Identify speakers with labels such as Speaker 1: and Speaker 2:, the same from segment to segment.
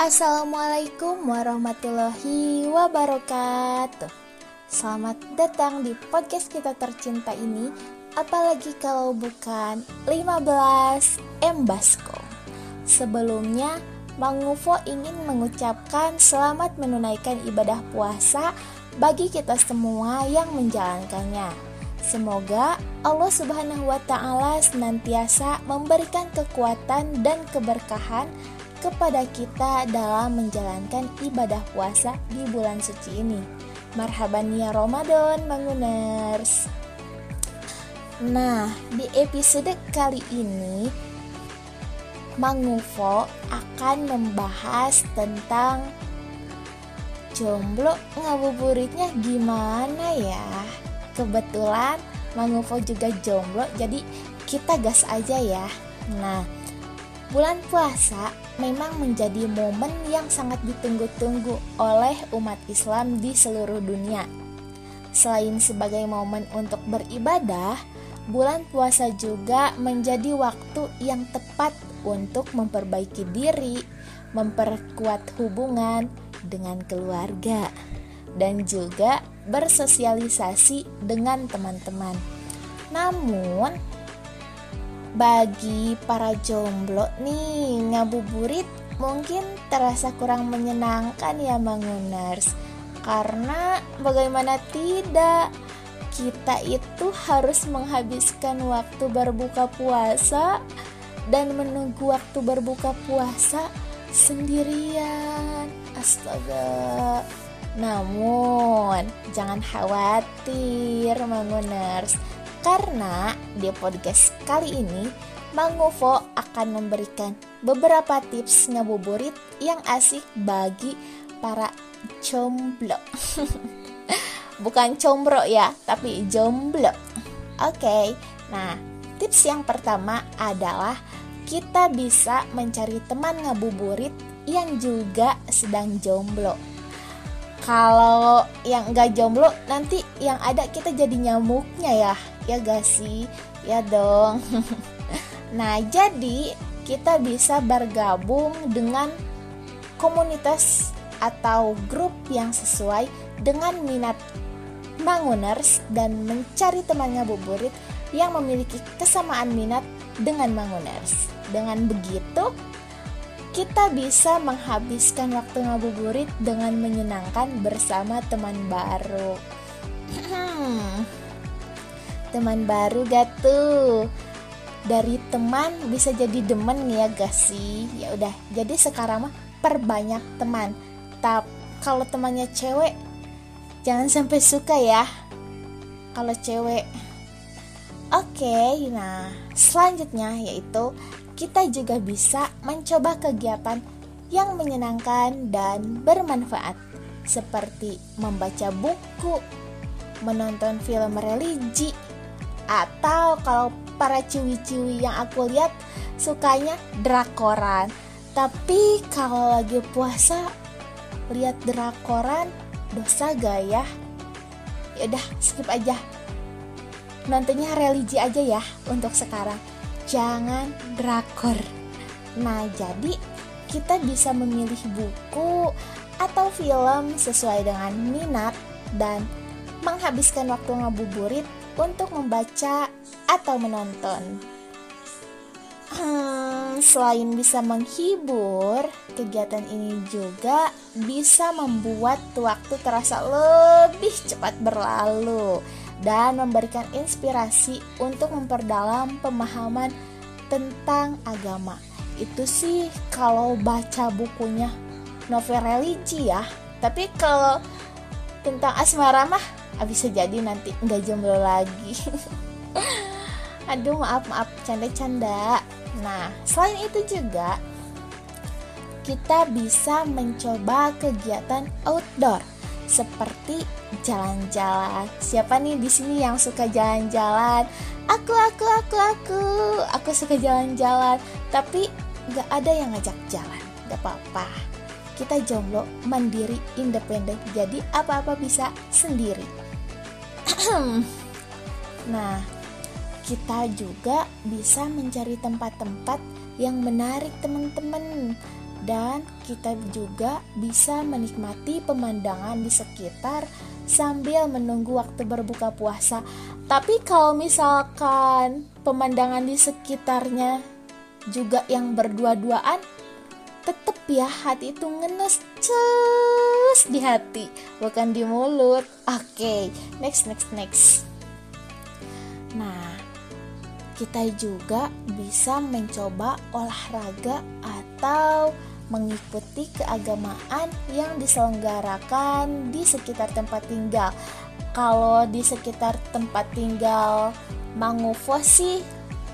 Speaker 1: Assalamualaikum warahmatullahi wabarakatuh Selamat datang di podcast kita tercinta ini Apalagi kalau bukan 15 Embasco Sebelumnya Mang Ufo ingin mengucapkan selamat menunaikan ibadah puasa bagi kita semua yang menjalankannya. Semoga Allah Subhanahu wa Ta'ala senantiasa memberikan kekuatan dan keberkahan kepada kita dalam menjalankan ibadah puasa di bulan suci ini. Marhaban ya Ramadan, Manguners. Nah, di episode kali ini Mangufo akan membahas tentang jomblo ngabuburitnya gimana ya. Kebetulan Mangufo juga jomblo, jadi kita gas aja ya. Nah, bulan puasa memang menjadi momen yang sangat ditunggu-tunggu oleh umat Islam di seluruh dunia. Selain sebagai momen untuk beribadah, bulan puasa juga menjadi waktu yang tepat untuk memperbaiki diri, memperkuat hubungan dengan keluarga, dan juga bersosialisasi dengan teman-teman. Namun, bagi para jomblo nih, ngabuburit mungkin terasa kurang menyenangkan ya Manguners. Karena bagaimana tidak, kita itu harus menghabiskan waktu berbuka puasa dan menunggu waktu berbuka puasa sendirian. Astaga. Namun, jangan khawatir Manguners karena di podcast kali ini, Mang Ufo akan memberikan beberapa tips ngabuburit yang asik bagi para jomblo. Bukan combro ya, tapi jomblo. Oke, okay, nah tips yang pertama adalah kita bisa mencari teman ngabuburit yang juga sedang jomblo kalau yang nggak jomblo nanti yang ada kita jadi nyamuknya ya ya gak sih ya dong nah jadi kita bisa bergabung dengan komunitas atau grup yang sesuai dengan minat Manguners dan mencari teman ngabuburit yang memiliki kesamaan minat dengan Manguners. Dengan begitu, kita bisa menghabiskan waktu ngabuburit dengan menyenangkan bersama teman baru. teman baru gak tuh? Dari teman bisa jadi demen ya gak sih? Ya udah, jadi sekarang mah perbanyak teman. Tapi kalau temannya cewek, jangan sampai suka ya. Kalau cewek, oke. Okay, nah selanjutnya yaitu kita juga bisa mencoba kegiatan yang menyenangkan dan bermanfaat, seperti membaca buku, menonton film religi, atau kalau para ciwi-ciwi yang aku lihat sukanya drakoran. Tapi kalau lagi puasa lihat drakoran dosa gak ya? Ya skip aja. Nontonnya religi aja ya untuk sekarang jangan drakor. Nah, jadi kita bisa memilih buku atau film sesuai dengan minat dan menghabiskan waktu ngabuburit untuk membaca atau menonton. Hmm, selain bisa menghibur, kegiatan ini juga bisa membuat waktu terasa lebih cepat berlalu dan memberikan inspirasi untuk memperdalam pemahaman tentang agama. Itu sih kalau baca bukunya novel religi ya. Tapi kalau tentang asmara mah ah, bisa jadi nanti nggak jomblo lagi. Aduh maaf maaf canda-canda. Nah selain itu juga kita bisa mencoba kegiatan outdoor seperti jalan-jalan. Siapa nih di sini yang suka jalan-jalan? Aku, aku, aku, aku. Aku suka jalan-jalan, tapi gak ada yang ngajak jalan. Gak apa-apa. Kita jomblo, mandiri, independen. Jadi apa-apa bisa sendiri. nah, kita juga bisa mencari tempat-tempat yang menarik teman-teman dan kita juga bisa menikmati pemandangan di sekitar sambil menunggu waktu berbuka puasa. Tapi kalau misalkan pemandangan di sekitarnya juga yang berdua-duaan, tetap ya hati itu ngenes cus di hati, bukan di mulut. Oke, okay, next next next. Nah, kita juga bisa mencoba olahraga atau mengikuti keagamaan yang diselenggarakan di sekitar tempat tinggal. Kalau di sekitar tempat tinggal Mangufo sih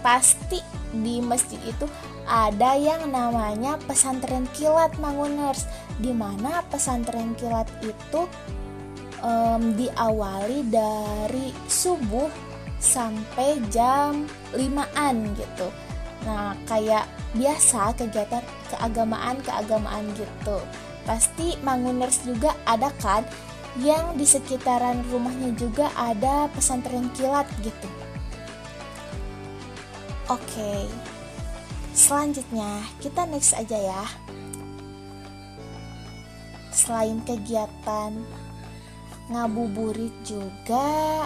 Speaker 1: pasti di masjid itu ada yang namanya pesantren kilat Manguners di mana pesantren kilat itu um, diawali dari subuh sampai jam 5an gitu. Nah, kayak biasa kegiatan keagamaan-keagamaan gitu. Pasti Manguners juga ada kan yang di sekitaran rumahnya juga ada pesantren kilat gitu. Oke. Selanjutnya, kita next aja ya. Selain kegiatan ngabuburit juga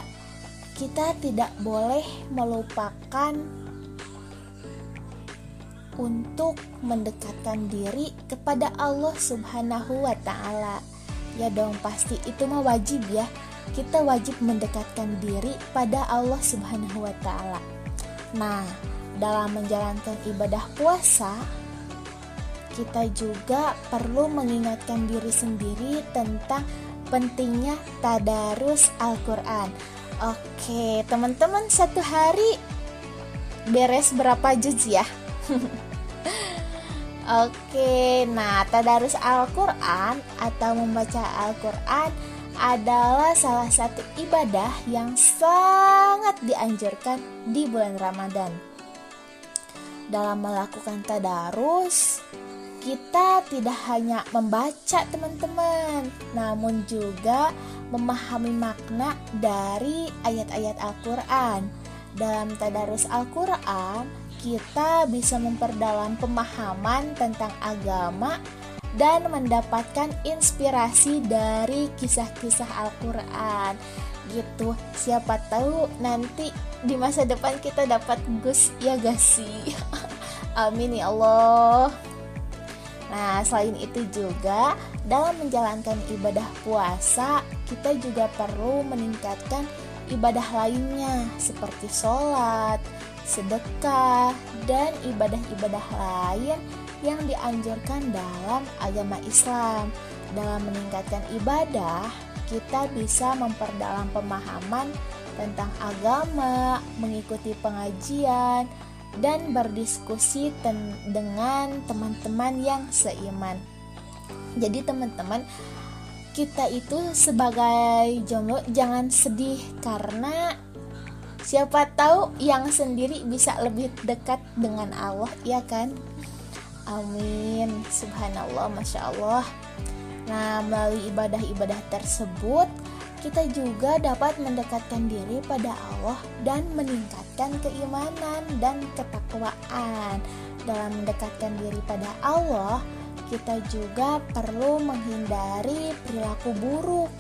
Speaker 1: kita tidak boleh melupakan untuk mendekatkan diri kepada Allah Subhanahu wa taala. Ya dong, pasti itu mah wajib ya. Kita wajib mendekatkan diri pada Allah Subhanahu wa taala. Nah, dalam menjalankan ibadah puasa, kita juga perlu mengingatkan diri sendiri tentang pentingnya tadarus Al-Qur'an. Oke, teman-teman satu hari beres berapa juz ya? Oke, nah tadarus Al-Quran atau membaca Al-Quran adalah salah satu ibadah yang sangat dianjurkan di bulan Ramadan. Dalam melakukan tadarus, kita tidak hanya membaca teman-teman, namun juga memahami makna dari ayat-ayat Al-Quran. Dalam tadarus Al-Quran, kita bisa memperdalam pemahaman tentang agama dan mendapatkan inspirasi dari kisah-kisah Al-Quran. Gitu. Siapa tahu nanti di masa depan kita dapat Gus ya gak sih? Amin ya Allah. Nah selain itu juga dalam menjalankan ibadah puasa kita juga perlu meningkatkan ibadah lainnya seperti sholat sedekah, dan ibadah-ibadah lain yang dianjurkan dalam agama Islam. Dalam meningkatkan ibadah, kita bisa memperdalam pemahaman tentang agama, mengikuti pengajian, dan berdiskusi dengan teman-teman yang seiman. Jadi, teman-teman, kita itu sebagai jomblo jangan sedih karena Siapa tahu yang sendiri bisa lebih dekat dengan Allah, ya kan? Amin. Subhanallah, masya Allah. Nah, melalui ibadah-ibadah tersebut, kita juga dapat mendekatkan diri pada Allah dan meningkatkan keimanan dan ketakwaan. Dalam mendekatkan diri pada Allah, kita juga perlu menghindari perilaku buruk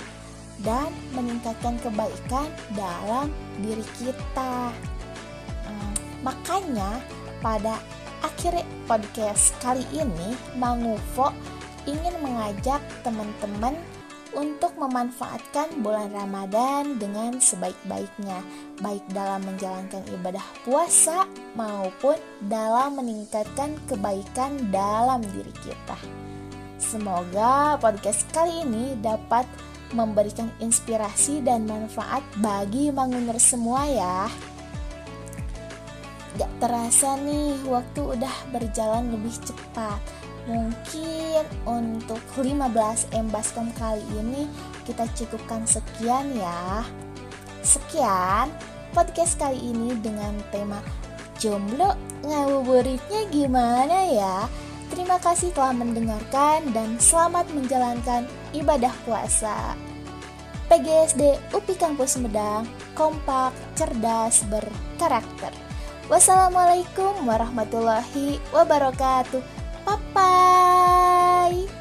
Speaker 1: dan meningkatkan kebaikan dalam diri kita. Hmm, makanya pada akhir podcast kali ini Mangufo ingin mengajak teman-teman untuk memanfaatkan bulan Ramadan dengan sebaik-baiknya, baik dalam menjalankan ibadah puasa maupun dalam meningkatkan kebaikan dalam diri kita. Semoga podcast kali ini dapat memberikan inspirasi dan manfaat bagi Manguner semua ya. Gak terasa nih, waktu udah berjalan lebih cepat. Mungkin untuk 15 embaskom kali ini kita cukupkan sekian ya. Sekian podcast kali ini dengan tema jomblo ngabuburitnya gimana ya? Terima kasih telah mendengarkan dan selamat menjalankan ibadah puasa. PGSD UPI Kampus Medang, kompak, cerdas, berkarakter. Wassalamualaikum warahmatullahi wabarakatuh. Bye bye.